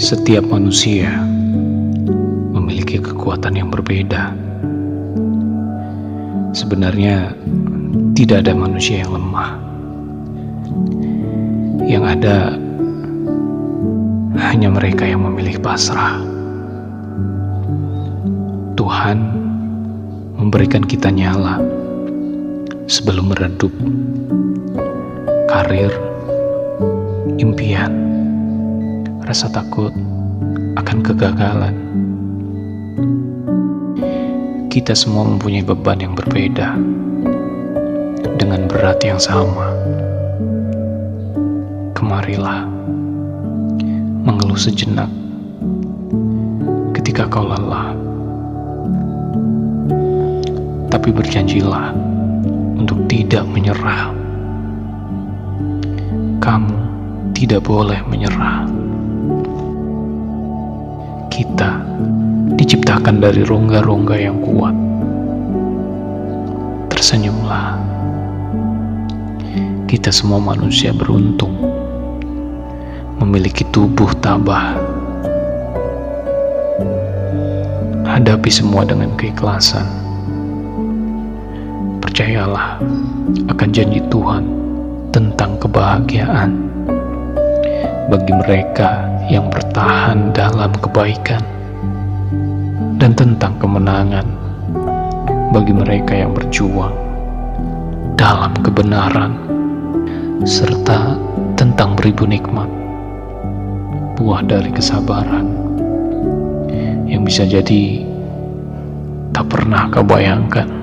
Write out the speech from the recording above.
Setiap manusia memiliki kekuatan yang berbeda. Sebenarnya, tidak ada manusia yang lemah. Yang ada hanya mereka yang memilih pasrah. Tuhan memberikan kita nyala sebelum meredup karir, impian, rasa takut akan kegagalan. Kita semua mempunyai beban yang berbeda dengan berat yang sama. Kemarilah mengeluh sejenak ketika kau lelah. Tapi berjanjilah untuk tidak menyerah. Kamu tidak boleh menyerah. Kita diciptakan dari rongga-rongga yang kuat. Tersenyumlah. Kita semua manusia beruntung memiliki tubuh tabah. Hadapi semua dengan keikhlasan. Percayalah akan janji Tuhan tentang kebahagiaan bagi mereka yang bertahan dalam kebaikan dan tentang kemenangan bagi mereka yang berjuang dalam kebenaran serta tentang beribu nikmat buah dari kesabaran yang bisa jadi tak pernah kau bayangkan.